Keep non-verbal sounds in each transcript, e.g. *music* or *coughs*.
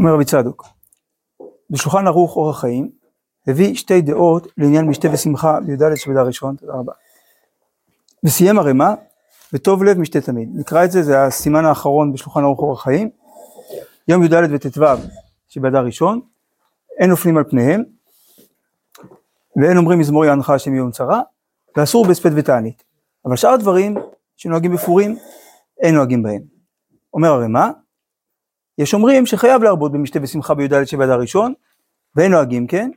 אומר רבי צדוק, בשולחן ערוך אורח חיים, הביא שתי דעות לעניין משתה ושמחה בי"ד שבדל ראשון, תודה רבה. וסיים הרמ"א, וטוב לב משתה תמיד. נקרא את זה, זה הסימן האחרון בשולחן ערוך אורח חיים. יום י"ד וט"ו שבאדר ראשון, אין נופלים על פניהם, ואין אומרים מזמור יענך השם יום צרה, ואסור בהספד ותענית. אבל שאר הדברים שנוהגים בפורים, אין נוהגים בהם. אומר הרמ"א, יש אומרים שחייב להרבות במשתה ושמחה בי"ד שבאדר ראשון, ואין נוהגים כן,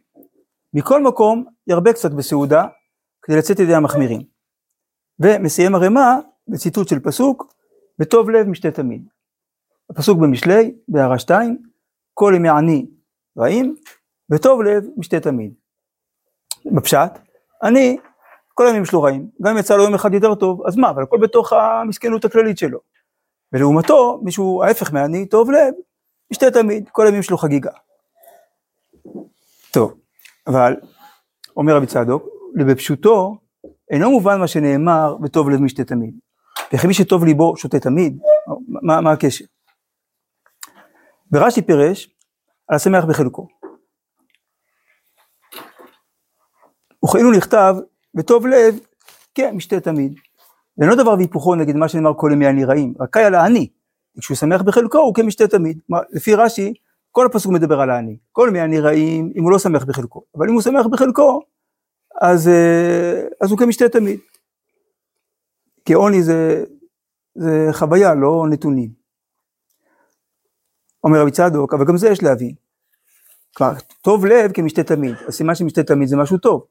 מכל מקום ירבה קצת בסעודה, כדי לצאת ידי המחמירים. ומסיים הרמ"א בציטוט של פסוק, בטוב לב משתה תמיד. הפסוק במשלי, בהערה 2, כל ימי עני רעים, בטוב לב משתה תמיד. בפשט, אני, כל הימים שלו רעים, גם אם יצא לו יום אחד יותר טוב, אז מה, אבל הכל בתוך המסכנות הכללית שלו. ולעומתו, מישהו ההפך מעני, טוב לב, משתה תמיד, כל הימים שלו חגיגה. טוב, אבל, אומר רבי צדוק, ובפשוטו, אינו מובן מה שנאמר בטוב לב משתה תמיד. וכי מי שטוב ליבו שותה תמיד, מה, מה הקשר? ורש"י פירש על השמח בחלקו. וכאילו נכתב בטוב לב, כן, משתה תמיד. ואינו דבר והיפוכו נגד מה שנאמר כל ימי הנראים, רק קאי על העני. כשהוא שמח בחלקו הוא כמשתה תמיד. לפי רש"י, כל הפסוק מדבר על העני. כל ימי הנראים, אם הוא לא שמח בחלקו. אבל אם הוא שמח בחלקו, אז, אה, אז הוא כמשתה תמיד. כי עוני זה, זה חוויה, לא נתונים. אומר רבי צדוק, אבל גם זה יש להבין. כלומר, טוב לב כמשתה תמיד. הסימן שמשתה תמיד זה משהו טוב.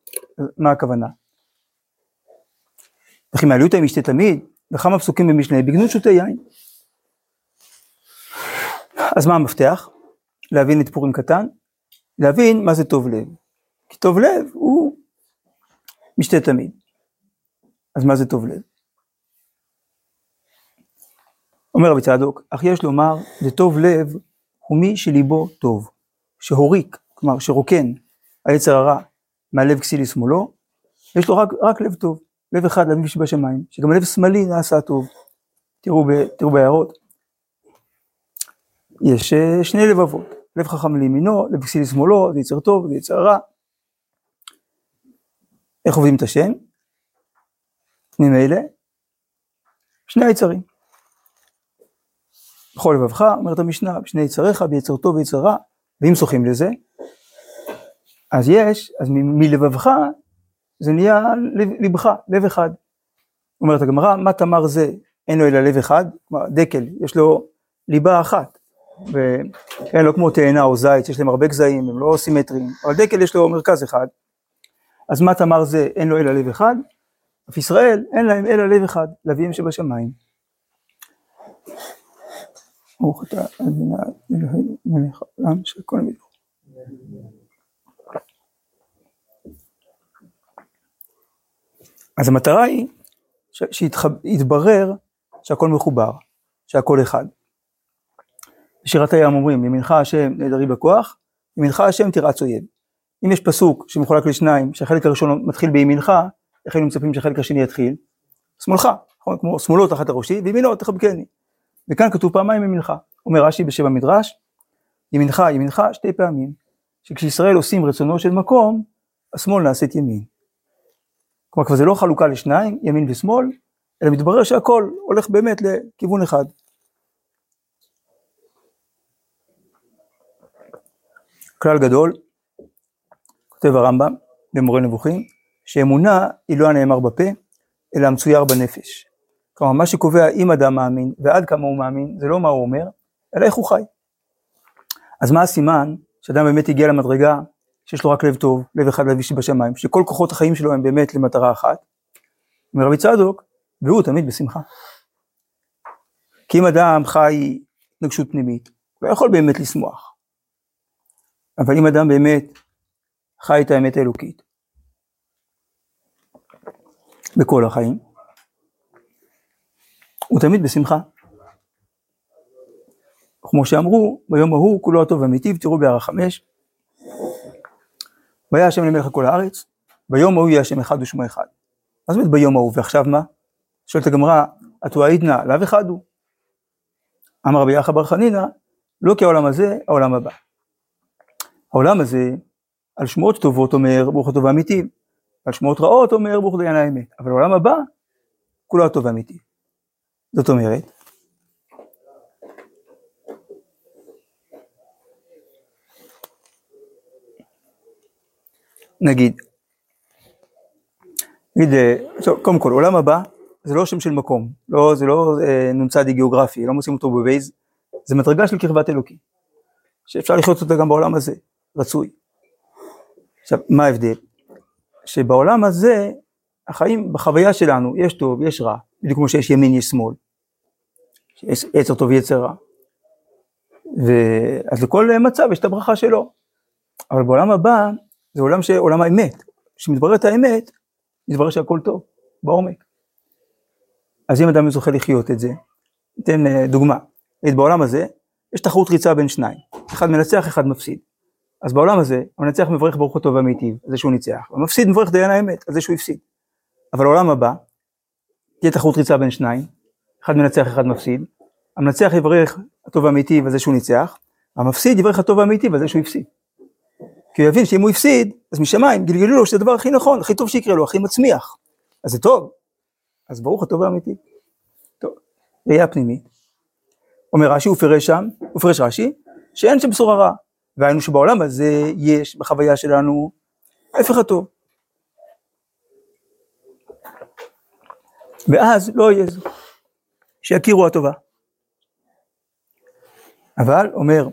מה הכוונה? וכי מעלו עם משתה תמיד, וכמה פסוקים במשנה, בגנות שותה יין. אז מה המפתח? להבין את פורים קטן, להבין מה זה טוב לב. כי טוב לב הוא משתה תמיד. אז מה זה טוב לב? אומר רבי צדוק, אך יש לומר, זה טוב לב הוא מי שליבו טוב, שהוריק, כלומר שרוקן היצר הרע מהלב כסיל לשמאלו, יש לו רק, רק לב טוב, לב אחד לאביו שבשמיים, שגם לב שמאלי נעשה טוב. תראו, ב, תראו בהערות. יש אה, שני לבבות, לב חכם לימינו, לב כסיל לשמאלו, זה יצר טוב, זה יצר רע. איך עובדים את השם? ממילא, שני היצרים. בכל לבבך, אומרת המשנה, בשני יצריך, ביצר טוב ויצר רע, ואם זוכים לזה, אז יש, אז מלבבך זה נהיה לבך, לב אחד. אומרת הגמרא, מה תמר זה, אין לו אלא לב אחד, כלומר דקל, יש לו ליבה אחת. ואין לו כמו תאנה או זית, יש להם הרבה גזעים, הם לא סימטריים, אבל דקל יש לו מרכז אחד. אז מה תמר זה, אין לו אלא לב אחד, אף ישראל אין להם אלא לב אחד, לווים שבשמיים. ברוך אתה אדוני אלוהינו מלך העולם שהכל מדבר. אז המטרה היא שיתברר שהכל מחובר, שהכל אחד. בשירת הים אומרים, ימינך השם נהדרי בכוח, ימינך השם תרעץ אויב. אם יש פסוק שמחולק לשניים, שהחלק הראשון מתחיל בימינך, איך היינו מצפים שהחלק השני יתחיל? שמאלך, נכון? כמו שמאלו תחת הראשי, וימינו תחבקני. וכאן כתוב פעמיים ימינך. אומר רש"י בשם המדרש, ימינך, ימינך, שתי פעמים. שכשישראל עושים רצונו של מקום, השמאל נעשית ימין. כלומר כבר זה לא חלוקה לשניים, ימין ושמאל, אלא מתברר שהכל הולך באמת לכיוון אחד. כלל גדול, כותב הרמב"ם במורה נבוכים, שאמונה היא לא הנאמר בפה, אלא המצויר בנפש. כלומר, מה שקובע אם אדם מאמין ועד כמה הוא מאמין, זה לא מה הוא אומר, אלא איך הוא חי. אז מה הסימן שאדם באמת הגיע למדרגה שיש לו רק לב טוב, לב אחד לב אישי בשמיים, שכל כוחות החיים שלו הם באמת למטרה אחת, אומר רבי צדוק, והוא תמיד בשמחה. כי אם אדם חי התנגשות פנימית, הוא לא יכול באמת לשמוח. אבל אם אדם באמת חי את האמת האלוקית, בכל החיים, הוא תמיד בשמחה. כמו שאמרו, ביום ההוא כולו הטוב והמיטיב, תראו בהערה חמש, והיה השם למלך כל הארץ, ביום ההוא יהיה השם אחד ושמו אחד. מה זאת אומרת ביום ההוא, ועכשיו מה? שואלת הגמרא, התועה עידנא, לאו אחד הוא. אמר רבי יחא בר חנינא, לא כי העולם הזה, העולם הבא. העולם הזה, על שמועות טובות אומר ברוך הטוב האמיתי, על שמועות רעות אומר ברוך דיין האמת, אבל העולם הבא, כולו הטוב האמיתי. זאת אומרת, נגיד, נגיד, אה, קודם כל, עולם הבא זה לא שם של מקום, לא, זה לא אה, נ"צ גיאוגרפי, לא מוצאים אותו בבייז, זה מדרגה של קרבת אלוקים, שאפשר לחיות אותה גם בעולם הזה, רצוי. עכשיו, מה ההבדל? שבעולם הזה, החיים, בחוויה שלנו, יש טוב, יש רע, בדיוק כמו שיש ימין, יש שמאל, יש יצר טוב ויצר רע. ואז לכל מצב יש את הברכה שלו. אבל בעולם הבא, זה עולם, ש... עולם האמת. כשמתבררת האמת, מתברר שהכל טוב, בעומק. אז אם אדם זוכה לחיות את זה, ניתן אה, דוגמה. בעולם הזה, יש תחרות ריצה בין שניים. אחד מנצח, אחד מפסיד. אז בעולם הזה, המנצח מברך ברוך הטוב והמיטיב, זה שהוא ניצח. המפסיד מברך דיין האמת, על זה שהוא הפסיד. אבל בעולם הבא, תהיה תחרות ריצה בין שניים, אחד מנצח, אחד מפסיד. המנצח יברך הטוב והמיטיב על זה שהוא ניצח, המפסיד יברך הטוב והמיטיב על זה שהוא הפסיד. כי הוא יבין שאם הוא הפסיד, אז משמיים גלגלו לו שזה הדבר הכי נכון, הכי טוב שיקרה לו, הכי מצמיח. אז זה טוב. אז ברוך הטוב והמיטיב. טוב, ראייה פנימית. אומר רש"י, הוא פירש שם, הוא פירש רש"י, שאין שם בשורה רעה. והיינו שבעולם הזה יש בחוויה שלנו ההפך הטוב. ואז לא יהיה זו, שיכירו הטובה. אבל, אומר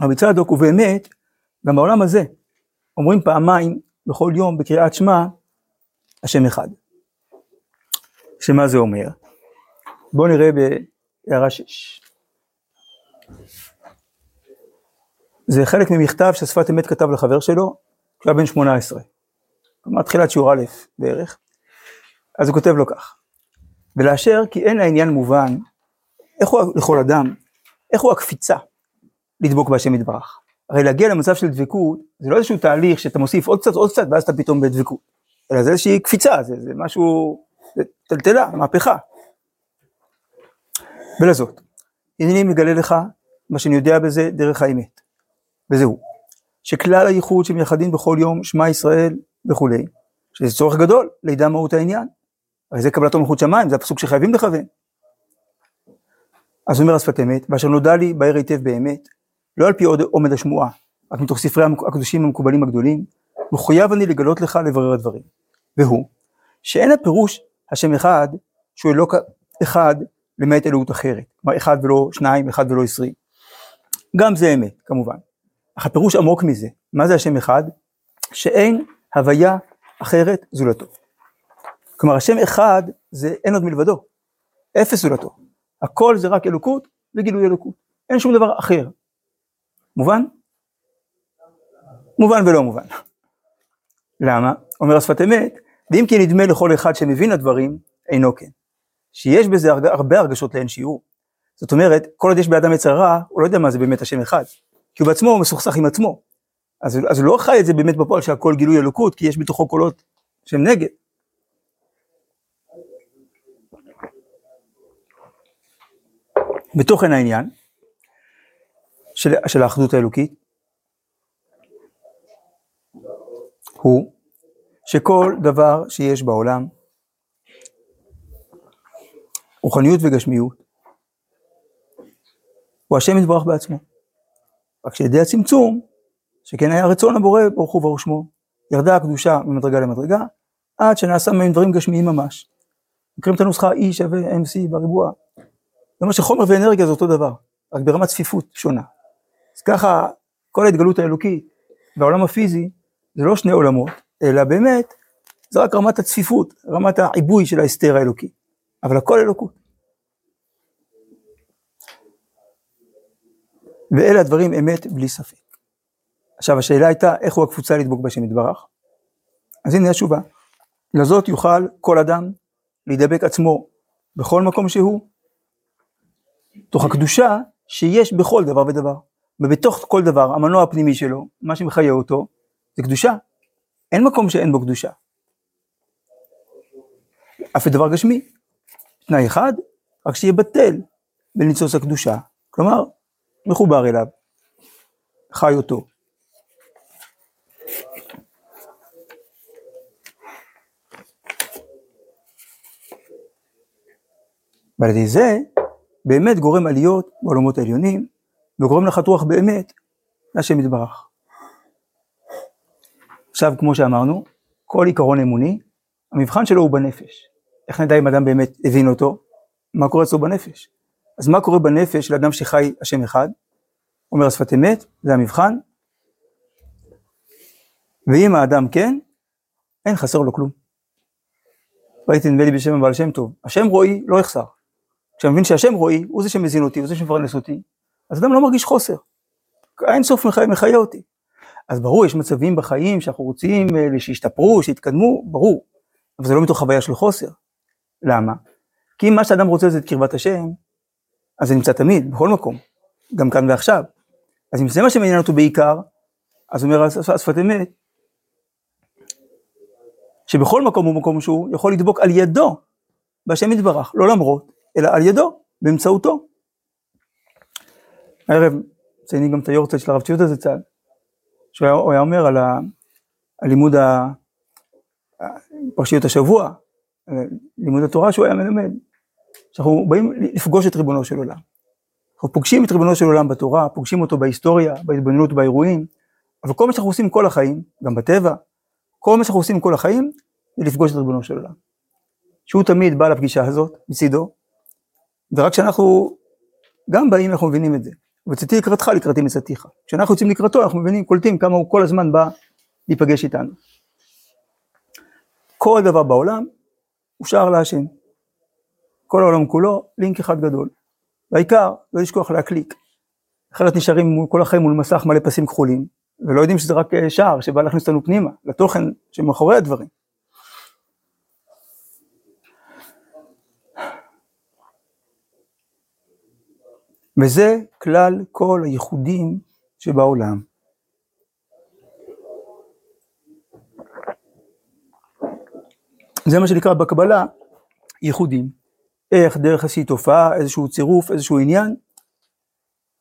רבי צדוק, ובאמת, גם בעולם הזה, אומרים פעמיים בכל יום בקריאת שמע, השם אחד. שמה זה אומר? בואו נראה בהערה 6. זה חלק ממכתב ששפת אמת כתב לחבר שלו, כשהיה בן 18. כלומר, תחילת שיעור א' בערך. אז הוא כותב לו כך: ולאשר כי אין העניין מובן, איך הוא לכל אדם, איך הוא הקפיצה לדבוק בהשם יתברך. הרי להגיע למצב של דבקות, זה לא איזשהו תהליך שאתה מוסיף עוד קצת עוד קצת ואז אתה פתאום בדבקות, אלא זה איזושהי קפיצה, זה, זה משהו, זה טלטלה, מהפכה. ולזאת, הנני מגלה לך מה שאני יודע בזה דרך האמת. וזהו, שכלל הייחוד שמייחדים בכל יום שמע ישראל וכולי, שזה צורך גדול לידע מהות העניין. הרי זה קבלת מלכות שמיים, זה הפסוק שחייבים לכוון. אז אומר השפת אמת, ואשר נודע לי בהר היטב באמת, לא על פי עומד השמועה, רק מתוך ספרי הקדושים המקובלים הגדולים, מחויב אני לגלות לך לברר הדברים. והוא, שאין הפירוש השם אחד, שהוא אלוק אחד למעט אלוהות אחרת. כלומר אחד ולא שניים, אחד ולא עשרים. גם זה אמת, כמובן. אך הפירוש עמוק מזה, מה זה השם אחד? שאין הוויה אחרת זולתו. כלומר השם אחד זה אין עוד מלבדו, אפס זולתו. הכל זה רק אלוקות וגילוי אלוקות, אין שום דבר אחר. מובן? מובן ולא מובן. למה? אומר השפת אמת, ואם כי נדמה לכל אחד שמבין הדברים, אינו כן. שיש בזה הרבה הרגשות לאין שיעור. זאת אומרת, כל עוד יש באדם יצר רע, הוא לא יודע מה זה באמת השם אחד. כי הוא בעצמו מסוכסך עם עצמו. אז, אז הוא לא חי את זה באמת בפועל שהכל גילוי אלוקות, כי יש בתוכו קולות שהם נגד. בתוכן העניין של, של האחדות האלוקית הוא שכל דבר שיש בעולם, רוחניות וגשמיות, הוא השם יתברך בעצמו. רק שעל ידי הצמצום, שכן היה רצון הבורא ברוך הוא ברוך שמו, ירדה הקדושה ממדרגה למדרגה, עד שנעשה מהם דברים גשמיים ממש. מכירים את הנוסחה E שווה MC בריבוע. זאת אומרת שחומר ואנרגיה זה אותו דבר, רק ברמת צפיפות שונה. אז ככה כל ההתגלות האלוקית והעולם הפיזי זה לא שני עולמות, אלא באמת זה רק רמת הצפיפות, רמת העיבוי של ההסתר האלוקי. אבל הכל אלוקות. ואלה הדברים אמת בלי ספק. עכשיו השאלה הייתה איך הוא הקבוצה לדבוק בשם יתברך. אז הנה התשובה. לזאת יוכל כל אדם להידבק עצמו בכל מקום שהוא, תוך הקדושה שיש בכל דבר ודבר. ובתוך כל דבר, המנוע הפנימי שלו, מה שמחיה אותו, זה קדושה. אין מקום שאין בו קדושה. אף דבר גשמי. תנאי אחד, רק שיהיה בטל בניצוץ הקדושה. כלומר, מחובר אליו, חי אותו. ועל ידי זה באמת גורם עליות בעולמות העליונים, וגורם לך רוח באמת להשם יתברך. עכשיו, כמו שאמרנו, כל עיקרון אמוני, המבחן שלו הוא בנפש. איך נדע אם אדם באמת הבין אותו? מה קורה אצלו בנפש? אז מה קורה בנפש של אדם שחי השם אחד? אומר השפת אמת, זה המבחן. ואם האדם כן, אין חסר לו כלום. ראיתי נדמה לי בשם הבעל שם טוב, השם רואי לא יחסר. כשאני מבין שהשם רואי, הוא זה שמזין אותי, הוא זה שמפרנס אותי, אז אדם לא מרגיש חוסר. אין סוף מחיה, מחיה אותי. אז ברור, יש מצבים בחיים שאנחנו רוצים אה, שישתפרו, שיתקדמו, ברור. אבל זה לא מתוך חוויה של חוסר. למה? כי אם מה שאדם רוצה זה את קרבת השם, אז זה נמצא תמיד, בכל מקום, גם כאן ועכשיו. אז אם זה מה שמעניין אותו בעיקר, אז אומר השפת אמת, שבכל מקום ומקום שהוא יכול לדבוק על ידו בהשם יתברך, לא למרות, אלא על ידו, באמצעותו. הערב מציינים גם את היורצייט של הרב ציודה זצ"ל, שהוא היה אומר על הלימוד פרשיות השבוע, לימוד התורה שהוא היה מלמד, שאנחנו באים לפגוש את ריבונו של עולם. אנחנו פוגשים את ריבונו של עולם בתורה, פוגשים אותו בהיסטוריה, בהתבוננות באירועים, אבל כל מה שאנחנו עושים כל החיים, גם בטבע, כל מה שאנחנו עושים כל החיים, זה לפגוש את ריבונו של עולם. שהוא תמיד בא לפגישה הזאת, מצידו, ורק כשאנחנו גם באים אנחנו מבינים את זה. וצאתי לקראתך לקראתי מצאתיך. כשאנחנו יוצאים לקראתו אנחנו מבינים, קולטים כמה הוא כל הזמן בא להיפגש איתנו. כל דבר בעולם הוא שער להשם. כל העולם כולו לינק אחד גדול. והעיקר לא לשכוח להקליק. אחרת נשארים כל החיים מול מסך מלא פסים כחולים, ולא יודעים שזה רק אה, שער שבא להכניס אותנו פנימה, לתוכן שמאחורי הדברים. וזה כלל כל הייחודים שבעולם. זה מה שנקרא בקבלה ייחודים. איך דרך איזושהי תופעה, איזשהו צירוף, איזשהו עניין,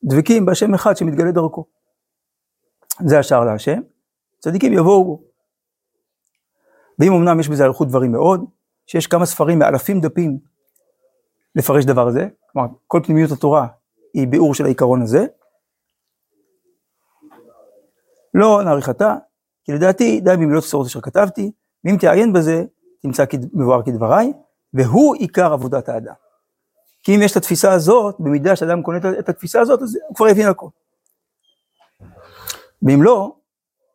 דבקים בהשם אחד שמתגלה דרכו. זה השער להשם, צדיקים יבואו בו. ואם אמנם יש בזה אריכות דברים מאוד, שיש כמה ספרים מאלפים דפים לפרש דבר הזה, כלומר כל פנימיות התורה היא ביאור של העיקרון הזה. לא נעריכתה, כי לדעתי די במילות בשורות אשר כתבתי, ואם תעיין בזה, תמצא מבואר כדבריי, והוא עיקר עבודת האדם. כי אם יש את התפיסה הזאת, במידה שאדם קונה את התפיסה הזאת, אז הוא כבר יבין הכל. ואם לא,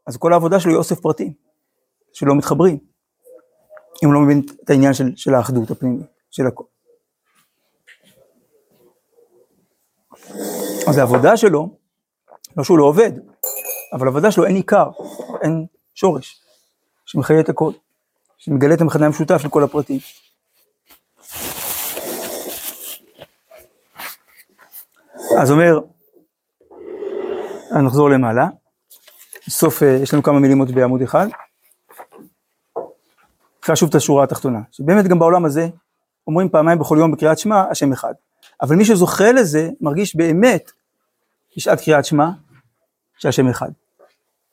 אז כל העבודה שלו היא אוסף פרטים, שלא מתחברים, אם הוא לא מבין את העניין של, של האחדות הפנימית, של הכל. אז העבודה שלו, לא שהוא לא עובד, אבל העבודה שלו אין עיקר, אין שורש, שמחיה את הכל, שמגלה את המכנה המשותף של כל הפרטים. אז אומר, נחזור למעלה, בסוף אה, יש לנו כמה מילים עוד בעמוד אחד. נקרא שוב את השורה התחתונה, שבאמת גם בעולם הזה אומרים פעמיים בכל יום בקריאת שמע השם אחד, אבל מי שזוכה לזה מרגיש באמת בשעת קריאת שמע שהשם אחד.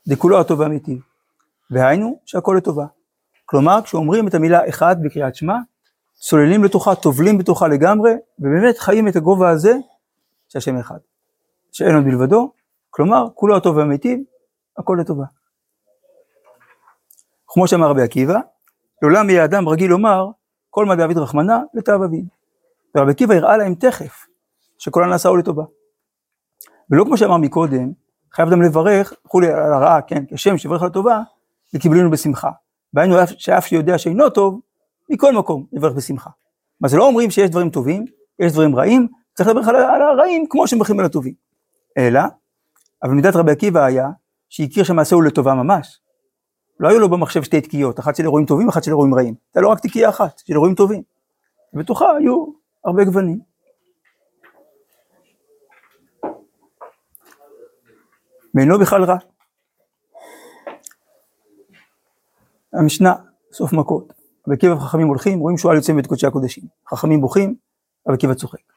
דכולו הטוב והאמיתי, והיינו שהכל לטובה. כלומר כשאומרים את המילה אחד בקריאת שמע, צוללים לתוכה, טובלים בתוכה לגמרי, ובאמת חיים את הגובה הזה שהשם אחד. שאין עוד מלבדו, כלומר כולו הטוב והמיטיב, הכל לטובה. כמו שאמר רבי עקיבא, לעולם יהיה אדם רגיל לומר כל מה דוד רחמנה אביד. ורבי עקיבא הראה להם תכף שכל הנעשה הוא לטובה. ולא כמו שאמר מקודם, חייב אדם לברך, וכולי על הרעה, כן, כשם שיברך לטובה, וקיבלנו בשמחה. והיינו שאף שיודע שאינו טוב, מכל מקום יברך בשמחה. מה זה לא אומרים שיש דברים טובים, יש דברים רעים, צריך לברך על הרעים כמו שמברכים על הטובים. אלא, אבל מידת רבי עקיבא היה, שהכיר שהמעשה הוא לטובה ממש. לא היו לו במחשב שתי תקיעות, אחת של אירועים טובים, אחת של אירועים רעים. הייתה לו רק תקיעה אחת, של אירועים טובים. ובתוכה היו הרבה גוונים. ואינו בכלל רע. המשנה, סוף מכות. רבי עקיבא וחכמים הולכים, רואים שועל יוצא מבית קודשי הקודשים. חכמים בוכים, רבי עקיבא צוחק.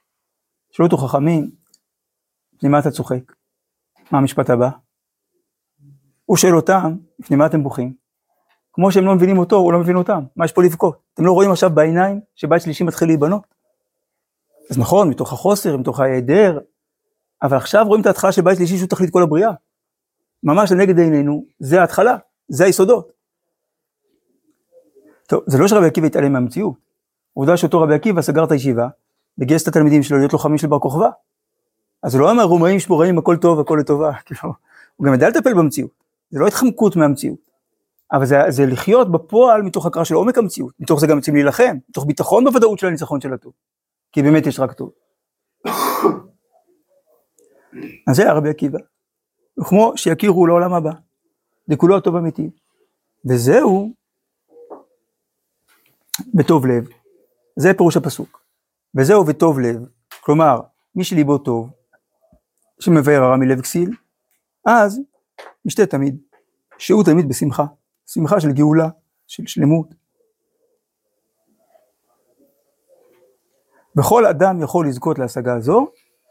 שאלו אותו חכמים, לפני מה אתה צוחק? מה המשפט הבא? הוא שואל אותם, לפני מה אתם בוכים? כמו שהם לא מבינים אותו, הוא לא מבין אותם. מה יש פה לבכות? אתם לא רואים עכשיו בעיניים שבית שלישי מתחיל להיבנות? אז נכון, מתוך החוסר, מתוך ההיעדר, אבל עכשיו רואים את ההתחלה של בית שלישי שהוא תכלית כל הבריאה. ממש לנגד עינינו, זה ההתחלה, זה היסודות. טוב, זה לא שרבי עקיבא התעלם מהמציאות. עובדה שאותו רבי עקיבא סגר את הישיבה, וגייס את התלמידים שלו להיות לוחמים של בר כוכבא. אז הוא לא אמר רומאים שמוראים הכל טוב הכל לטובה, *laughs* כאילו, הוא גם ידע לטפל במציאות, זה לא התחמקות מהמציאות. אבל זה, זה לחיות בפועל מתוך הכרה של עומק המציאות, מתוך זה גם רוצים להילחם, מתוך ביטחון בוודאות של הניצחון של הטוב, כי באמת יש רק טוב. *coughs* אז זה הרבי עקיבא, וכמו שיכירו לעולם הבא, לכולו הטוב אמיתי, וזהו בטוב לב, זה פירוש הפסוק, וזהו בטוב לב, כלומר מי שליבו טוב, שמבאר הרע מלב כסיל, אז משתה תמיד, שהוא תמיד בשמחה, שמחה של גאולה, של שלמות. וכל אדם יכול לזכות להשגה הזו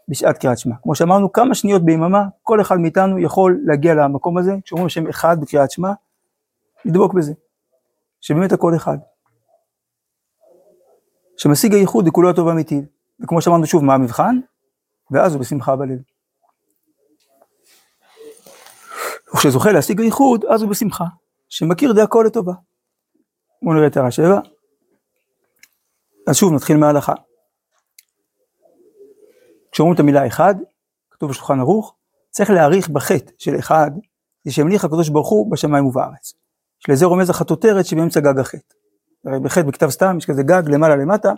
בשעת קריאת שמע. כמו שאמרנו, כמה שניות ביממה, כל אחד מאיתנו יכול להגיע למקום הזה, כשאומרים שם אחד בקריאת שמע, לדבוק בזה, שבאמת הכל אחד. שמשיג הייחוד לכולו הטוב האמיתי. וכמו שאמרנו שוב, מה המבחן? ואז הוא בשמחה בלב. וכשזוכה להשיג הייחוד, אז הוא בשמחה, שמכיר די הכל לטובה. בואו נראה את הערה שבע. אז שוב נתחיל מההלכה. כשאומרים את המילה אחד, כתוב בשולחן ערוך, צריך להעריך בחטא של אחד, זה שימליך הקדוש ברוך הוא בשמיים ובארץ. שלזה רומז החטוטרת שבאמצע גג החטא. הרי בחטא בכתב סתם יש כזה גג למעלה למטה,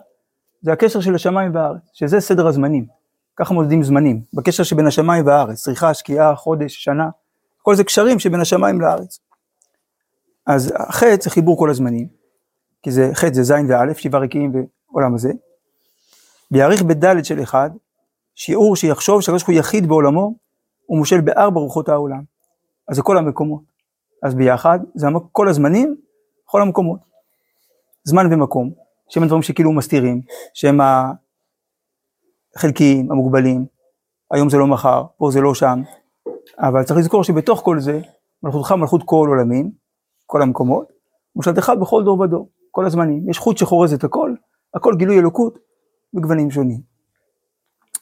זה הקשר של השמיים והארץ, שזה סדר הזמנים. ככה מודדים זמנים, בקשר שבין השמיים והארץ, צריכה, שקיעה, חודש, שנה, כל זה קשרים שבין השמיים לארץ. אז החטא זה חיבור כל הזמנים, כי זה חטא זה זין ואלף, שבעה רקיעים בעולם הזה. ויעריך בדלת של אחד, שיעור שיחשוב שהקדוש הוא יחיד בעולמו, הוא מושל בארבע רוחות העולם. אז זה כל המקומות. אז ביחד, זה כל הזמנים, כל המקומות. זמן ומקום, שהם הדברים שכאילו מסתירים, שהם החלקיים, המוגבלים, היום זה לא מחר, פה זה לא שם, אבל צריך לזכור שבתוך כל זה, מלכותך מלכות כל עולמים, כל המקומות, מושלתך בכל דור ודור, כל הזמנים. יש חוט שחורז את הכל, הכל גילוי אלוקות בגוונים שונים.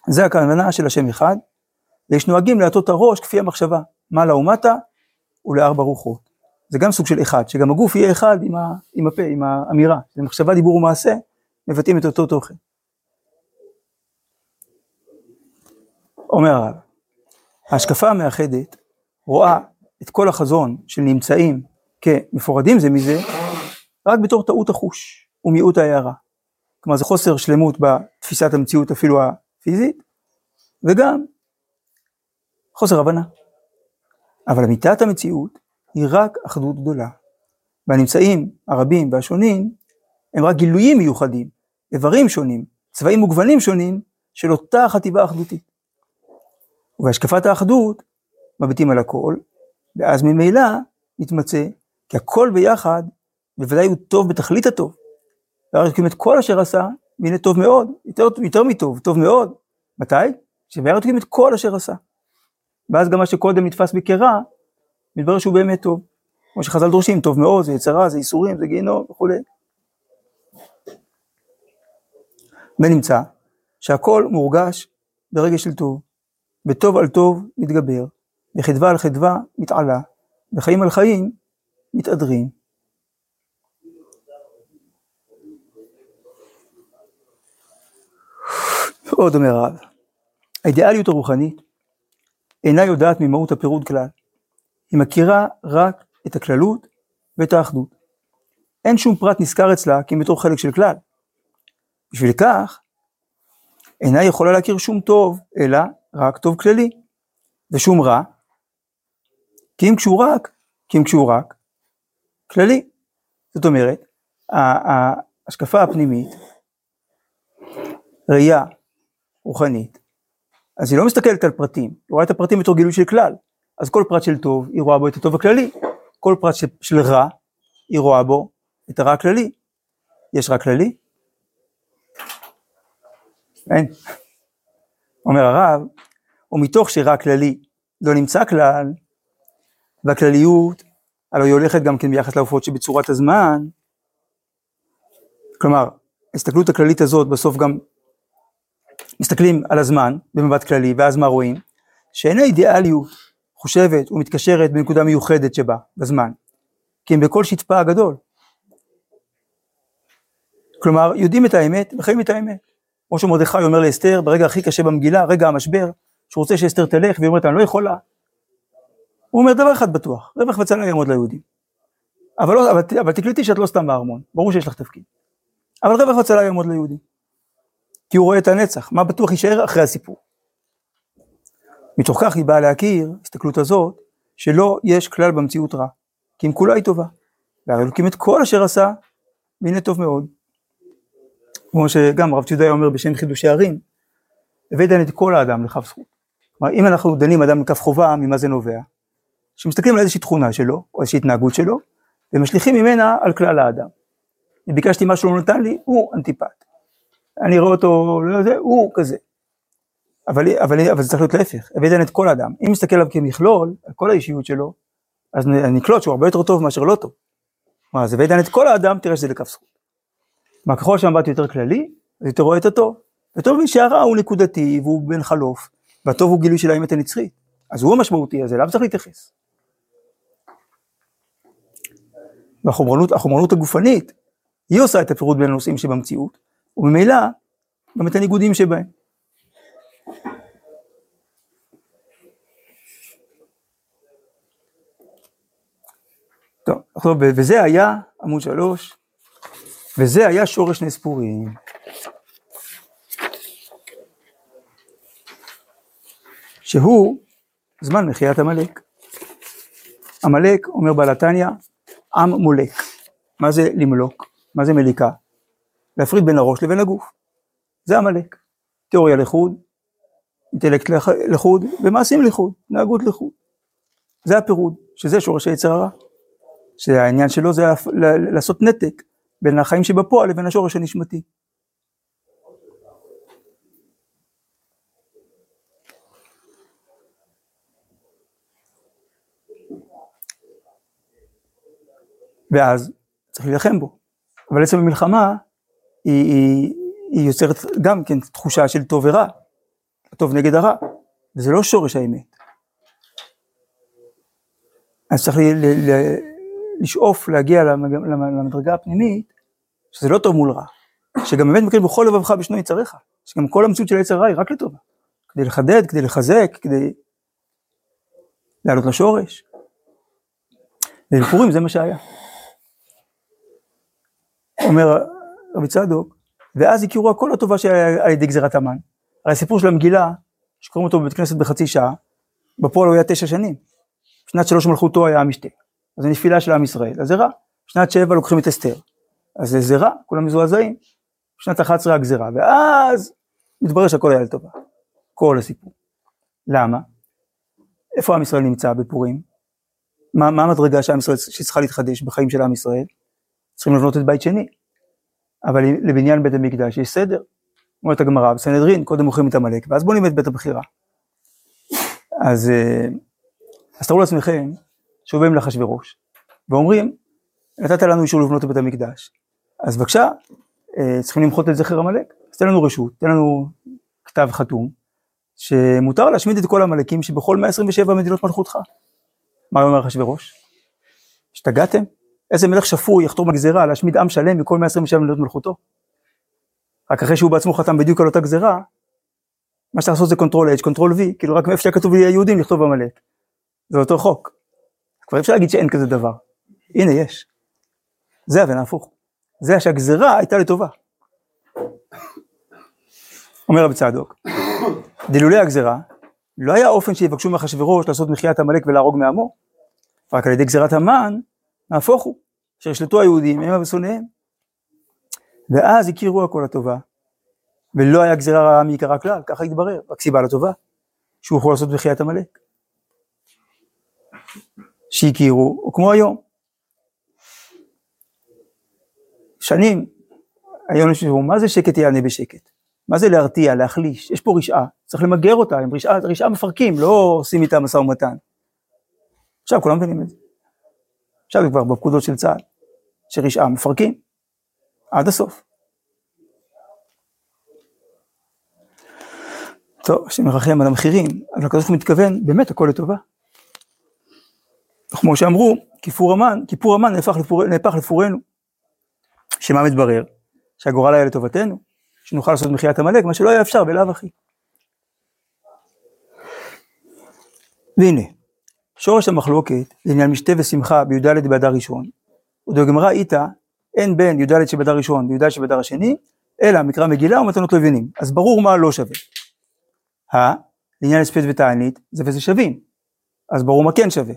זה הכוונה של השם אחד, ויש נוהגים להטות הראש כפי המחשבה, מעלה ומטה ולארבע רוחות. זה גם סוג של אחד, שגם הגוף יהיה אחד עם, ה, עם הפה, עם האמירה, זה מחשבה, דיבור ומעשה, מבטאים את אותו תוכן. אומר הרב, ההשקפה המאחדת רואה את כל החזון של נמצאים כמפורדים זה מזה, רק בתור טעות החוש ומיעוט ההערה. כלומר זה חוסר שלמות בתפיסת המציאות אפילו הפיזית, וגם חוסר הבנה. אבל אמיתת המציאות היא רק אחדות גדולה. והנמצאים הרבים והשונים הם רק גילויים מיוחדים, איברים שונים, צבעים וגוונים שונים של אותה חטיבה אחדותית. ובהשקפת האחדות מביטים על הכל, ואז ממילא מתמצא כי הכל ביחד בוודאי הוא טוב בתכלית הטוב. והרי את כל אשר עשה, והנה טוב מאוד, יותר, יותר מטוב, טוב מאוד. מתי? שוירא את כל אשר עשה. ואז גם מה שקודם נתפס כרע, מתברר שהוא באמת טוב. כמו שחז"ל דורשים, טוב מאוד, זה יצרה, זה ייסורים, זה גיהנום וכולי. ונמצא שהכל מורגש ברגע של טוב, וטוב על טוב מתגבר, וחדווה על חדווה מתעלה, וחיים על חיים מתהדרים. עוד אומר הרב, האידיאליות הרוחנית אינה יודעת ממהות הפירוד כלל, היא מכירה רק את הכללות ואת האחדות. אין שום פרט נזכר אצלה כי בתור חלק של כלל. בשביל כך, אינה יכולה להכיר שום טוב, אלא רק טוב כללי, ושום רע, כי אם כשהוא רק, כי אם כשהוא רק, כללי. זאת אומרת, ההשקפה הפנימית, ראייה רוחנית, אז היא לא מסתכלת על פרטים, היא רואה את הפרטים בתור גילוי של כלל. אז כל פרט של טוב, היא רואה בו את הטוב הכללי. כל פרט של, של רע, היא רואה בו את הרע הכללי. יש רע כללי? אין. אומר הרב, ומתוך שרע כללי לא נמצא כלל, והכלליות, הלוא היא הולכת גם כן ביחס לעופות שבצורת הזמן, כלומר, ההסתכלות הכללית הזאת בסוף גם מסתכלים על הזמן במבט כללי, ואז מה רואים? שאין האידיאליות חושבת ומתקשרת בנקודה מיוחדת שבה, בזמן, כי הם בכל שטפה הגדול. כלומר, יודעים את האמת וחיים את האמת. כמו שמרדכי אומר לאסתר, ברגע הכי קשה במגילה, רגע המשבר, שהוא רוצה שאסתר תלך, והיא אומרת, אני לא יכולה. הוא אומר דבר אחד בטוח, רווח וצלה יעמוד ליהודים. אבל, לא, אבל, אבל תקלטי שאת לא סתם בארמון, ברור שיש לך תפקיד. אבל רווח וצלה יעמוד ליהודים. כי הוא רואה את הנצח, מה בטוח יישאר אחרי הסיפור. מתוך כך היא באה להכיר, הסתכלות הזאת, שלא יש כלל במציאות רע, כי אם כולה היא טובה. והרי אלוקים את כל אשר עשה, והנה טוב מאוד. כמו שגם רב ציודאי אומר בשם חידושי ערים, הבאת את כל האדם לכף זכות. כלומר, אם אנחנו דנים אדם לכף חובה, ממה זה נובע? שמסתכלים על איזושהי תכונה שלו, או איזושהי התנהגות שלו, ומשליכים ממנה על כלל האדם. אם ביקשתי משהו לא נתן לי, הוא אנטיפט. אני רואה אותו, לא יודע, הוא כזה. אבל, אבל, אבל זה צריך להיות להפך, הבאת את כל האדם. אם נסתכל עליו כמכלול, על כל האישיות שלו, אז נקלוט שהוא הרבה יותר טוב מאשר לא טוב. כלומר, אז הבאת את כל האדם, תראה שזה לכף זכות. כלומר, ככל שהמבט יותר כללי, אז יותר רואה את הטוב. וטוב לי שהרע הוא נקודתי והוא בן חלוף, והטוב הוא גילוי של האמת הנצחית. אז הוא המשמעותי, אז אליו צריך להתייחס. והחומרנות החומרנות הגופנית, היא עושה את הפירוט בין הנושאים שבמציאות, וממילא גם את הניגודים שבהם. טוב, וזה היה עמוד שלוש, וזה היה שורש נס פורים. שהוא זמן מחיית עמלק. עמלק, אומר בעל התניא, עם מולק. מה זה למלוק? מה זה מליקה? להפריד בין הראש לבין הגוף. זה עמלק. תיאוריה לחוד, אינטלקט לחוד, ומעשים לחוד, התנהגות לחוד. זה הפירוד, שזה שורש היצר הרע. שהעניין שלו זה לעשות נתק בין החיים שבפועל לבין השורש הנשמתי. ואז צריך להילחם בו. אבל עצם המלחמה היא, היא, היא יוצרת גם כן תחושה של טוב ורע, הטוב נגד הרע, וזה לא שורש האמת. אז צריך ל, ל, ל, לשאוף להגיע למדרגה הפנימית, שזה לא טוב מול רע, שגם באמת מקרים בכל לבבך בשנו יצריך, שגם כל המציאות של היצר רע היא רק לטובה, כדי לחדד, כדי לחזק, כדי לעלות לשורש. ובפורים זה מה שהיה. אומר רבי צדוק, ואז הכירו הכל הטובה שהיה על ידי גזירת המן. הרי הסיפור של המגילה, שקוראים אותו בבית כנסת בחצי שעה, בפועל הוא היה תשע שנים. שנת שלוש מלכותו היה המשתה. אז זה נפילה של עם ישראל, אז זה רע. שנת שבע לוקחים את אסתר, אז זה, זה רע, כולם מזועזעים. שנת 11 הגזירה, ואז מתברר שהכל היה לטובה. כל הסיפור. למה? איפה עם ישראל נמצא בפורים? מה, מה המדרגה שעם ישראל שצריכה להתחדש בחיים של עם ישראל? צריכים לבנות את בית שני. אבל לבניין בית המקדש יש סדר. אומרת הגמרא בסנהדרין, קודם מוכרים את עמלק, ואז בונים את בית הבחירה. אז, אה, אז תראו לעצמכם, שבאים לאחשוורוש, ואומרים, נתת לנו אישור לבנות את בית המקדש, אז בבקשה, אה, צריכים למחות את זכר עמלק, אז תן לנו רשות, תן לנו כתב חתום, שמותר להשמיד את כל העמלקים שבכל 127 מדינות מלכותך. מה אומר אחשוורוש? השתגעתם? איזה מלך שפוי יחתום על גזירה להשמיד עם שלם מכל 127 מדינות מלכותו? רק אחרי שהוא בעצמו חתם בדיוק על אותה גזירה, מה שצריך לעשות זה control H, control V, כאילו רק מאיפה שכתוב לי היהודים לכתוב עמלק. זה אותו חוק. כבר אפשר להגיד שאין כזה דבר. הנה יש. זה הבן ההפוך. זה שהגזירה הייתה לטובה. אומר רבי צדוק, דילולי הגזירה, לא היה אופן שיבקשו מאחשוורוש לעשות מחיית עמלק ולהרוג מעמו, רק על ידי גזירת המן, נהפוך הוא, שישלטו היהודים המה ושונאיהם. ואז הכירו הכל הטובה, ולא היה גזירה רעה מעיקרה כלל, ככה התברר, רק סיבה לטובה, שהוא יכול לעשות מחיית עמלק. שהכירו, או כמו היום. שנים, היום יש לנו, מה זה שקט יענה בשקט? מה זה להרתיע, להחליש? יש פה רשעה, צריך למגר אותה, עם רשעה, רשעה מפרקים, לא עושים איתה משא ומתן. עכשיו כולם מבינים את זה. עכשיו כבר בפקודות של צה"ל, שרשעה מפרקים, עד הסוף. טוב, השם ירחם על המחירים, אבל הקדוש ברוך הוא מתכוון, באמת הכל לטובה. כמו שאמרו, כיפור המן, כיפור המן נהפך, לפור, נהפך לפורנו. שמה מתברר? שהגורל היה לטובתנו, שנוכל לעשות מחיית עמלק, מה שלא היה אפשר בלאו הכי. והנה, שורש המחלוקת לעניין משתה ושמחה בי"ד באדר ראשון, ובגמרא איתה אין בין י"ד שבאדר ראשון וי"ד שבאדר השני, אלא מקרא מגילה ומתנות לבינים. אז ברור מה לא שווה. ה, לעניין הספד ותענית, זה וזה שווים. אז ברור מה כן שווה.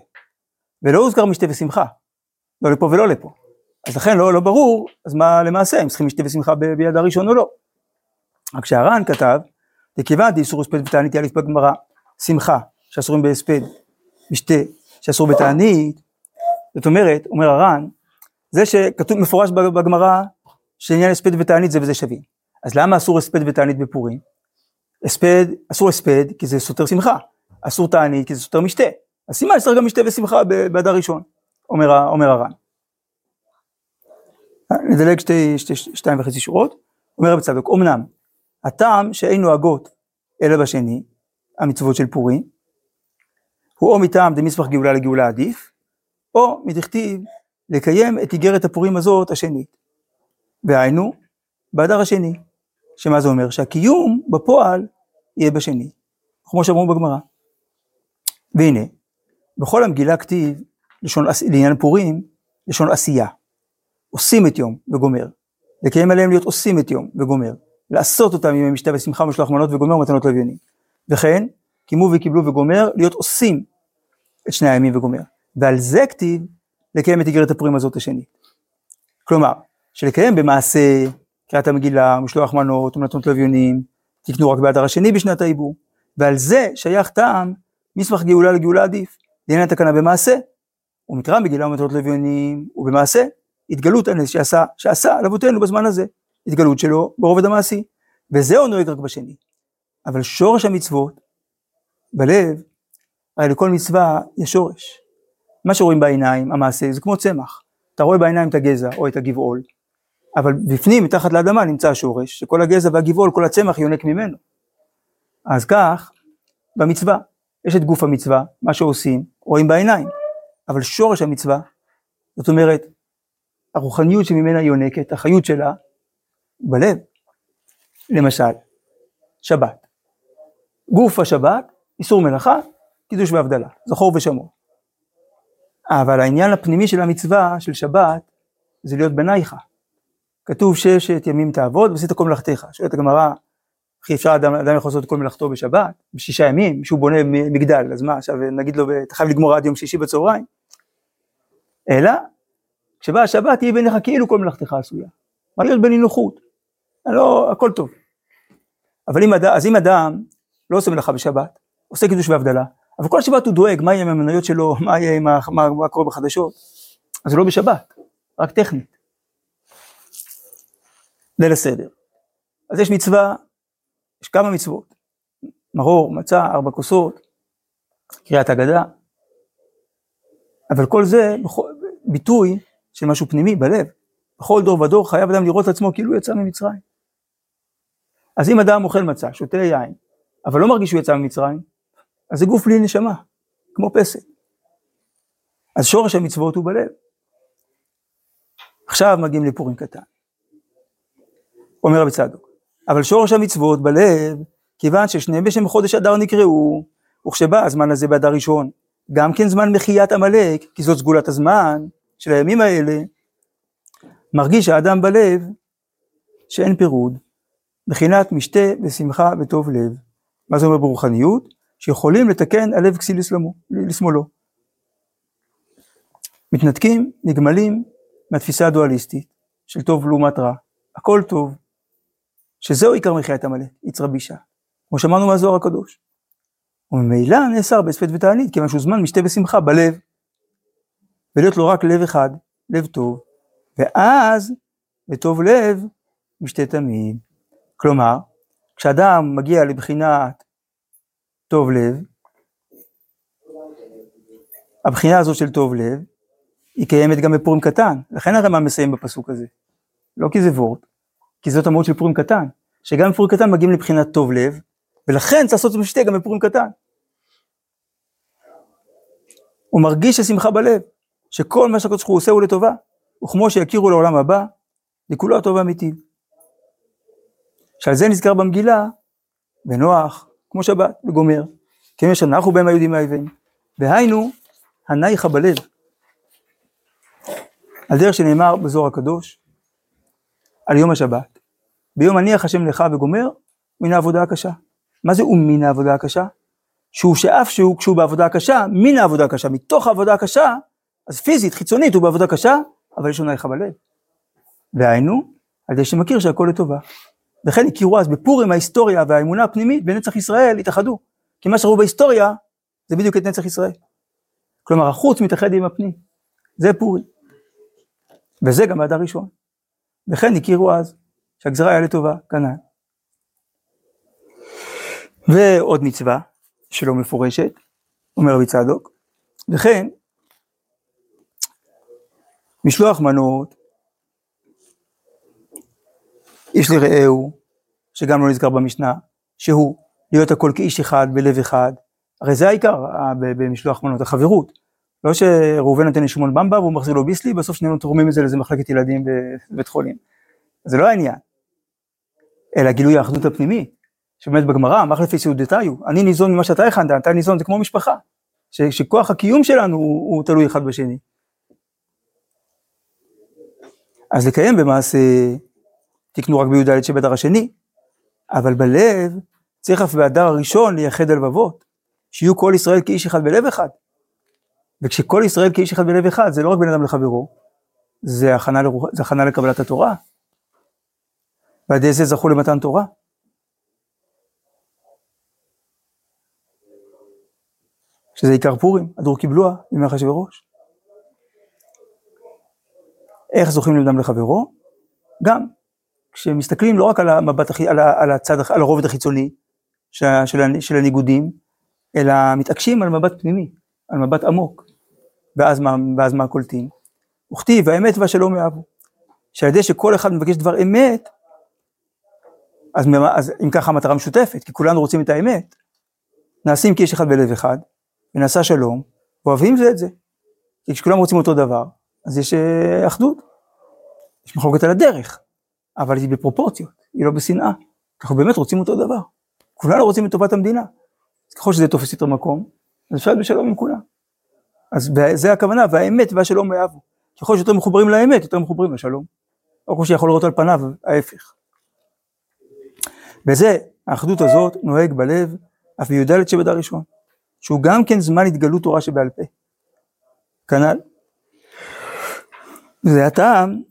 ולא הוזכר משתה ושמחה. לא לפה ולא לפה. אז לכן לא, לא ברור, אז מה למעשה, אם צריכים משתה ושמחה ביד הראשון או לא. רק שהר"ן כתב, לכיוון דאיסור הספד ותענית יאליף בגמרא, שמחה, שאסורים בהספד, משתה, שאסור בתענית, זאת אומרת, אומר הר"ן, זה שכתוב מפורש בגמרא, שעניין הספד ותענית זה וזה שווים. אז למה אסור הספד ותענית בפורים? הספד, אסור הספד כי זה סותר שמחה, אסור תענית כי זה סותר משתה. אז סימן שצריך גם משתה ושמחה באדר ראשון, אומר, אומר הר"ן. נדלג שתי, שתי, שתיים וחצי שורות, אומר רבי צדוק, אמנם, הטעם שאין נוהגות אלא בשני, המצוות של פורים, הוא או מטעם דמסמך גאולה לגאולה עדיף, או מדכתיב לקיים את איגרת הפורים הזאת השנית. והיינו, באדר השני, שמה זה אומר? שהקיום בפועל יהיה בשני, כמו שאמרו בגמרא. והנה, בכל המגילה כתיב, לשון, לעניין פורים, לשון עשייה. עושים את יום וגומר. לקיים עליהם להיות עושים את יום וגומר. לעשות אותם עם משתה ושמחה משלוח מנות וגומר ומתנות לוויינים. וכן, קיימו וקיבלו וגומר, להיות עושים את שני הימים וגומר. ועל זה כתיב לקיים את איגרת הפורים הזאת השנית. כלומר, שלקיים במעשה קריאת המגילה, משלוח מנות ומתנות לוויינים, תקנו רק באדר השני בשנת העיבור. ועל זה שייך טעם מסמך גאולה לגאולה עדיף. לעניין התקנה במעשה, ומקרא מגילה ומתנות לוויינים, ובמעשה, התגלות הנס שעשה, שעשה על אבותינו בזמן הזה, התגלות שלו ברובד המעשי, וזהו נוהג רק בשני. אבל שורש המצוות, בלב, הרי לכל מצווה יש שורש. מה שרואים בעיניים, המעשה, זה כמו צמח. אתה רואה בעיניים את הגזע או את הגבעול, אבל בפנים, מתחת לאדמה, נמצא השורש, שכל הגזע והגבעול, כל הצמח יונק ממנו. אז כך, במצווה, יש את גוף המצווה, מה שעושים, רואים בעיניים, אבל שורש המצווה, זאת אומרת, הרוחניות שממנה יונקת, החיות שלה, בלב. למשל, שבת. גוף השבת, איסור מלאכה, קידוש והבדלה, זכור ושמור. אבל העניין הפנימי של המצווה של שבת, זה להיות בנייך. כתוב ששת ימים תעבוד ועשית כל מלאכתך. שואלת הגמרא, איך אפשר אדם, אדם יכול לעשות כל מלאכתו בשבת, בשישה ימים, מישהו בונה מגדל, אז מה עכשיו נגיד לו, אתה חייב לגמור עד יום שישי בצהריים? אלא, כשבא השבת תהיה בעיניך כאילו כל מלאכתך עשויה. מה להיות בנינוחות? לא, הכל טוב. אבל אם אדם, אז אם אדם לא עושה מלאכה בשבת, עושה קידוש והבדלה, אבל כל שבת הוא דואג מה יהיה עם המניות שלו, *laughs* מה יהיה עם מה, מה קורה בחדשות, אז זה לא בשבת, רק טכנית. ליל הסדר. אז יש מצווה, יש כמה מצוות, מרור, מצה, ארבע כוסות, קריאת הגדה, אבל כל זה ביטוי של משהו פנימי בלב. בכל דור ודור חייב אדם לראות עצמו כאילו יצא ממצרים. אז אם אדם אוכל מצה, שותה יין, אבל לא מרגיש שהוא יצא ממצרים, אז זה גוף בלי נשמה, כמו פסל. אז שורש המצוות הוא בלב. עכשיו מגיעים לפורים קטן. אומר רבי צדוק, אבל שורש המצוות בלב, כיוון ששניהם בשם חודש אדר נקראו, וכשבא הזמן הזה באדר ראשון, גם כן זמן מחיית עמלק, כי זאת סגולת הזמן של הימים האלה, מרגיש האדם בלב שאין פירוד, בחינת משתה ושמחה וטוב לב. מה זה אומר ברוחניות? שיכולים לתקן הלב כסיל לשמאלו. מתנתקים, נגמלים מהתפיסה הדואליסטית של טוב לעומת רע, הכל טוב, שזהו עיקר מחיית עמלק, יצרה בישה, כמו שאמרנו מהזוהר הקדוש. וממילא נאסר בהספד ותענית, כיוון שהוא זמן משתה ושמחה בלב, ולהיות לו רק לב אחד, לב טוב, ואז בטוב לב משתה תמיד. כלומר, כשאדם מגיע לבחינת טוב לב, הבחינה הזאת של טוב לב, היא קיימת גם בפורים קטן, לכן הרמ"א מסיים בפסוק הזה. לא כי זה וורט, כי זאת המהות של פורים קטן, שגם בפורים קטן מגיעים לבחינת טוב לב, ולכן צריך לעשות משתה גם בפורים קטן. הוא מרגיש השמחה בלב, שכל מה שהקדוש הוא עושה הוא לטובה, וכמו שיכירו לעולם הבא, לכולו הטוב האמיתי. שעל זה נזכר במגילה, בנוח, כמו שבת, וגומר, כי אם שנחנו בהם היהודים מהאויבים. והיינו, הנייך בלב. על דרך שנאמר בזוהר הקדוש, על יום השבת, ביום הניח השם לך וגומר, מן העבודה הקשה. מה זה ומן העבודה הקשה? שהוא שאף שהוא, כשהוא בעבודה הקשה, מן העבודה הקשה, מתוך העבודה הקשה, אז פיזית, חיצונית, הוא בעבודה קשה, אבל יש לו נייך בלב. והיינו, על ידי שמכיר שהכל לטובה. וכן הכירו אז בפורים ההיסטוריה והאמונה הפנימית בנצח ישראל התאחדו. כי מה שראו בהיסטוריה זה בדיוק את נצח ישראל. כלומר החוץ מתאחד עם הפנים. זה פורים. וזה גם באדר ראשון. וכן הכירו אז שהגזרה היה לטובה, כנ"ל. ועוד מצווה שלא מפורשת, אומר רבי צדוק, וכן משלוח מנות איש לרעהו, שגם לא נזכר במשנה, שהוא להיות הכל כאיש אחד בלב אחד, הרי זה העיקר במשלוח מנות, החברות. לא שראובן נותן לשמעון במבה והוא מחזיר לו ביסלי, בסוף שנינו תורמים את זה לאיזה מחלקת ילדים בבית חולים. זה לא העניין. אלא גילוי האחדות הפנימי, שבאמת בגמרא, מחלפי סעודתיו, אני ניזון ממה שאתה הכנת, אתה ניזון, זה כמו משפחה. ש, שכוח הקיום שלנו הוא, הוא תלוי אחד בשני. אז לקיים במעשה תקנו רק בי"ד שבאדר השני, אבל בלב צריך אף באדר הראשון לייחד הלבבות, שיהיו כל ישראל כאיש אחד בלב אחד. וכשכל ישראל כאיש אחד בלב אחד, זה לא רק בין אדם לחברו, זה הכנה, לרוח, זה הכנה לקבלת התורה. ועל ידי זה זכו למתן תורה. שזה עיקר פורים, הדור קיבלוה, ימי אחשוורוש. איך זוכים לבדם לחברו? גם כשמסתכלים לא רק על המבט, על, על הצד, על הרובד החיצוני של, של, של הניגודים, אלא מתעקשים על מבט פנימי, על מבט עמוק, ואז מה, ואז מה קולטים? וכתיב האמת והשלום יאהבו. שעל ידי שכל אחד מבקש דבר אמת, אז, אז אם ככה המטרה משותפת, כי כולנו רוצים את האמת, נעשים כאיש אחד בלב אחד, ונעשה שלום, ואוהבים זה את זה. כי כשכולם רוצים אותו דבר, אז יש אה, אחדות. יש מחלוקת על הדרך, אבל היא בפרופורציות, היא לא בשנאה. אנחנו באמת רוצים אותו דבר. כולנו רוצים את טובת המדינה. אז ככל שזה תופס יותר מקום, אז אפשר להיות בשלום עם כולם. אז זה הכוונה, והאמת והשלום יאהבו. ככל שיותר מחוברים לאמת, יותר מחוברים לשלום. או כמו שיכול לראות על פניו, ההפך. וזה, האחדות הזאת נוהג בלב, אף בי"ד שבדר ראשון, שהוא גם כן זמן התגלות תורה שבעל פה. כנ"ל. זה הטעם,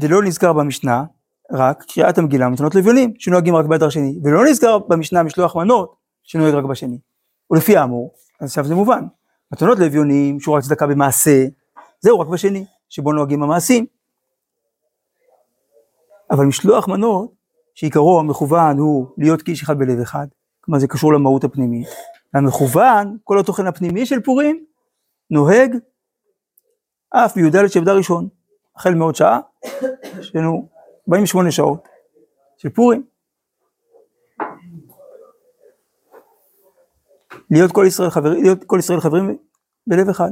זה לא נזכר במשנה, רק קריאת המגילה מתנות לוויונים, שנוהגים רק באדר שני, ולא נזכר במשנה משלוח מנות, שנוהג רק בשני. ולפי האמור, אז עכשיו זה מובן, מתנות לאביונים, שהוא רק צדקה במעשה, זהו רק בשני, שבו נוהגים המעשים. אבל משלוח מנות, שעיקרו המכוון הוא להיות כאיש אחד בלב אחד, כלומר זה קשור למהות הפנימית, והמכוון, כל התוכן הפנימי של פורים, נוהג אף בי"ד שבדה ראשון, החל מעוד שעה, יש לנו 48 שעות של פורים. להיות כל ישראל חברים, להיות כל ישראל חברים בלב אחד.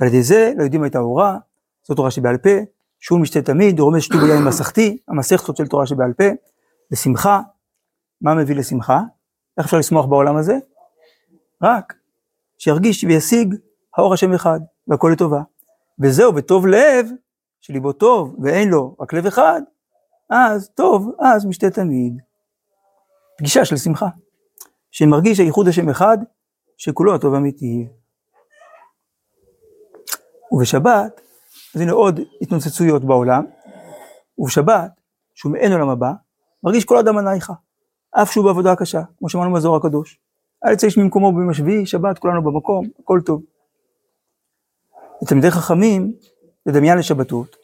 ועל ידי זה לא יודעים הייתה הוראה, זו תורה שבעל פה, שהוא משתה תמיד, רומז שטוב יין מסכתי, המסכתות של תורה שבעל פה, לשמחה, מה מביא לשמחה? איך אפשר לשמוח בעולם הזה? רק שירגיש וישיג האור השם אחד, והכל לטובה. וזהו, בטוב לב, שליבו טוב ואין לו רק לב אחד, אז טוב, אז משתה תמיד. פגישה של שמחה. שמרגיש הייחוד השם אחד, שכולו הטוב אמיתי. ובשבת, אז הנה עוד התנוצצויות בעולם, ובשבת, שהוא מעין עולם הבא, מרגיש כל אדם ענייך, אף שהוא בעבודה קשה, כמו שאמרנו בזוהר הקדוש. אל יצא איש ממקומו ביום השביעי, שבת, כולנו במקום, הכל טוב. לתלמידי חכמים, לדמיין לשבתות,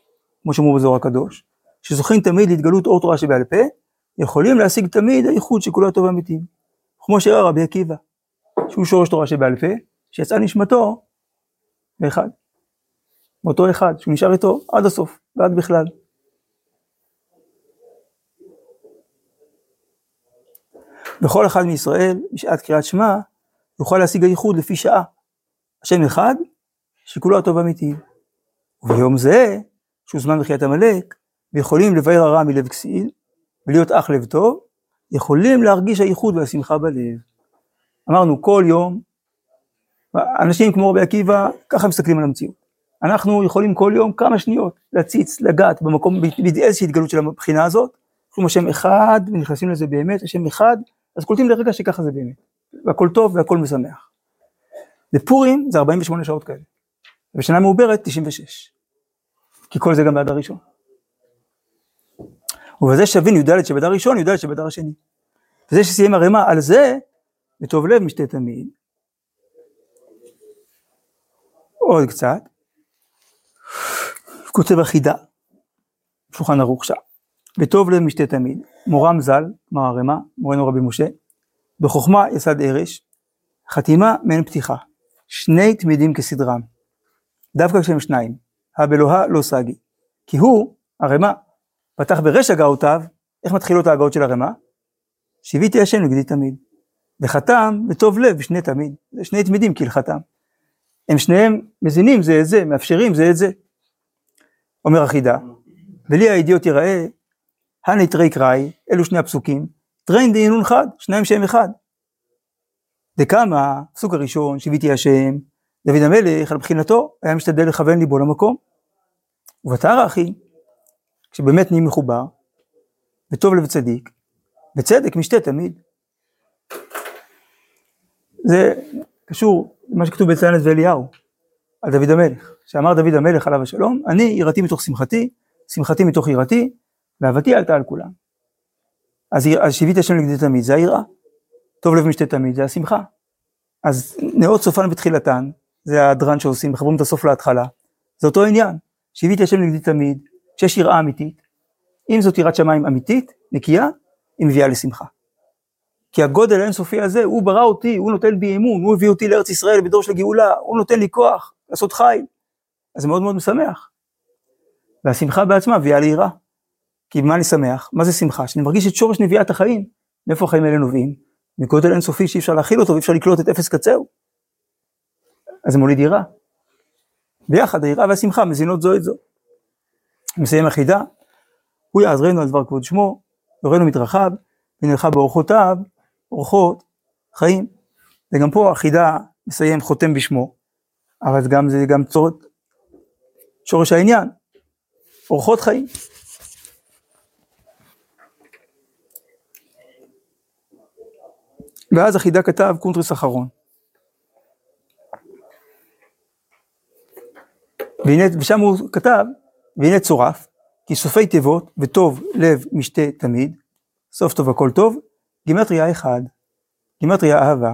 כמו שאמרו בזוהר הקדוש, שזוכים תמיד להתגלות אור תורה שבעל פה, יכולים להשיג תמיד הייחוד שכולו הטוב האמיתי. כמו שראה רבי עקיבא. שהוא שורש תורה שבעל פה, שיצאה נשמתו באחד. מאותו אחד, שהוא נשאר איתו עד הסוף, ועד בכלל. וכל אחד מישראל, בשעת קריאת שמע, יוכל להשיג הייחוד לפי שעה. השם אחד, שכולו הטוב אמיתי. וביום זה, שהוא זמן בחיית עמלק, ויכולים לבאר הרע מלב כסיל, ולהיות אח לב טוב, יכולים להרגיש הייחוד והשמחה בלב. אמרנו כל יום, אנשים כמו רבי עקיבא, ככה מסתכלים על המציאות. אנחנו יכולים כל יום כמה שניות להציץ, לגעת במקום, באיזושהי התגלות של הבחינה הזאת, כלומר השם אחד, ונכנסים לזה באמת, השם אחד, אז קולטים לרגע שככה זה באמת. והכל טוב והכל משמח. בפורים זה 48 שעות כאלה. בשנה מעוברת 96. כי כל זה גם באדר ראשון. ובזה שווין י"ד שבאדר ראשון, י"ד שבאדר השני. וזה שסיים הרמ"א על זה, בטוב לב משתה תמיד. עוד קצת. כותב החידה, שולחן ערוך שם. בטוב לב משתה תמיד. מורם ז"ל, כלומר הרמ"א, מורנו רבי משה, בחוכמה יסד ארש, חתימה מעין פתיחה. שני תמידים כסדרם. דווקא כשהם שניים. הבלוהה לא סגי. כי הוא, הרמ"א, פתח ברש הגאותיו, איך מתחילות ההגאות של הרמ"א? שיוויתי השם נגדי תמיד. וחתם בטוב לב שני תמיד. זה שני תמידים כהלכתם. הם שניהם מזינים זה את זה, מאפשרים זה את זה. אומר החידה, ולי הידיעות יראה, הנתרי קראי, אלו שני הפסוקים, טרן דהינון חד, שניים שהם אחד. דקאמה, הפסוק הראשון, שיוויתי השם, דוד המלך על בחינתו היה משתדל לכוון ליבו למקום. ובתר אחי, כשבאמת נהיים מחובר, וטוב לב צדיק, בצדק משתה תמיד. זה קשור למה שכתוב בציינת ואליהו, על דוד המלך, שאמר דוד המלך עליו השלום, אני יראתי מתוך שמחתי, שמחתי מתוך יראתי, ואהבתי עלתה על כולם. אז, אז שיווית השם לגדי תמיד, זה היראה. טוב לב משתה תמיד, זה השמחה. אז נאות סופן ותחילתן, זה ההדרן שעושים, מחברים את הסוף להתחלה. זה אותו עניין, שיוויתי השם נגדי תמיד, כשיש יראה אמיתית, אם זאת יראת שמיים אמיתית, נקייה, היא מביאה לשמחה. כי הגודל האינסופי הזה, הוא ברא אותי, הוא נותן בי אמון, הוא הביא אותי לארץ ישראל בדור של גאולה, הוא נותן לי כוח לעשות חיל. אז זה מאוד מאוד משמח. והשמחה בעצמה מביאה ליראה. כי במה אני שמח? מה זה שמחה? שאני מרגיש את שורש נביאת החיים. מאיפה החיים האלה נובעים? מגודל אינסופי שאי אפשר להכיל אותו ואי אפשר לקלוט את אפס קצהו. אז זה מוליד יראה. ביחד היראה והשמחה מזינות זו את זו. מסיים החידה, הוא יעזרנו על דבר כבוד שמו, יורנו מתרחב, ונלכה באורחותיו, אורחות חיים. וגם פה החידה מסיים חותם בשמו, אבל גם, זה גם צורת, שורש העניין, אורחות חיים. ואז החידה כתב קונטרס אחרון. והנה, ושם הוא כתב, והנה צורף, כי סופי תיבות וטוב לב משתה תמיד, סוף טוב הכל טוב, גימטריה אחד, גימטריה אהבה,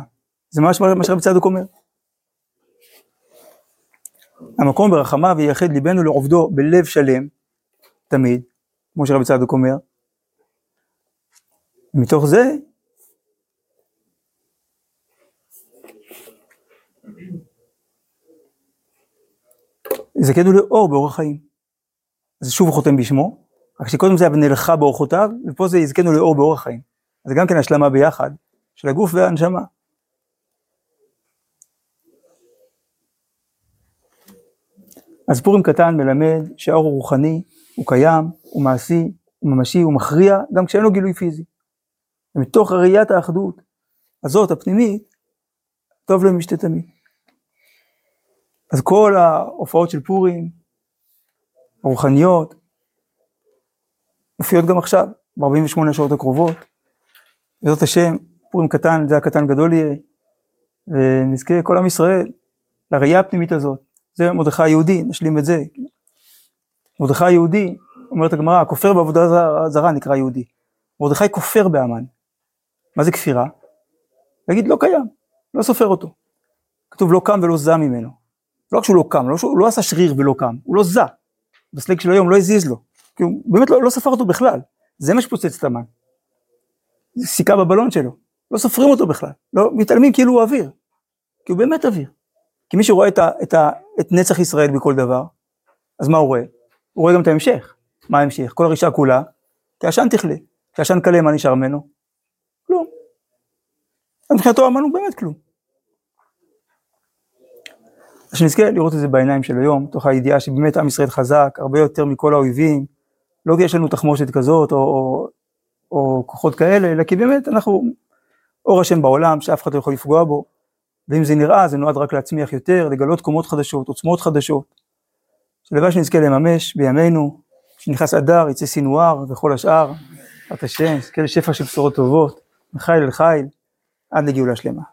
זה ממש מה שרבי צדוק אומר. המקום ברחמיו ייחד ליבנו לעובדו בלב שלם, תמיד, כמו שרבי צדוק אומר. מתוך זה זכנו לאור באורח חיים. אז שוב הוא חותם בשמו, רק שקודם זה היה ונלכה באורחותיו, ופה זה יזכנו לאור באורח חיים. זה גם כן השלמה ביחד, של הגוף והנשמה. אז פורים קטן מלמד שהאור הוא רוחני, הוא קיים, הוא מעשי, הוא ממשי, הוא מכריע, גם כשאין לו גילוי פיזי. ומתוך ראיית האחדות הזאת, הפנימית, טוב להם משתה. אז כל ההופעות של פורים, הרוחניות, מופיעות גם עכשיו, ב-48 השעות הקרובות. בעזרת השם, פורים קטן, זה הקטן גדול יהיה, ונזכה כל עם ישראל לראייה הפנימית הזאת. זה מרדכי היהודי, נשלים את זה. מרדכי היהודי, אומרת הגמרא, הכופר בעבודה זרה נקרא יהודי. מרדכי כופר באמן. מה זה כפירה? להגיד לא קיים, לא סופר אותו. כתוב לא קם ולא זע ממנו. לא רק שהוא לא קם, לא שהוא לא עשה שריר ולא קם, הוא לא זע. בסלג של היום לא הזיז לו. כי הוא באמת לא, לא ספר אותו בכלל. זה מה שפוצץ את המן. סיכה בבלון שלו. לא סופרים אותו בכלל. לא, מתעלמים כאילו הוא אוויר. כי הוא באמת אוויר. כי מי שרואה את, ה, את, ה, את נצח ישראל בכל דבר, אז מה הוא רואה? הוא רואה גם את ההמשך. מה ההמשך? כל הרישה כולה, כעשן תכלה. כעשן קלה, מה נשאר ממנו? כלום. מבחינתו אמרנו באמת כלום. שנזכה לראות את זה בעיניים של היום, תוך הידיעה שבאמת עם ישראל חזק, הרבה יותר מכל האויבים, לא כי יש לנו תחמושת כזאת או, או, או כוחות כאלה, אלא כי באמת אנחנו אור השם בעולם שאף אחד לא יכול לפגוע בו, ואם זה נראה זה נועד רק להצמיח יותר, לגלות קומות חדשות, עוצמות חדשות, שלוואי שנזכה לממש בימינו, שנכנס אדר, יצא סינואר וכל השאר, בעזרת השם, נזכה לשפע של בשורות טובות, מחיל אל חיל, עד לגאולה שלמה.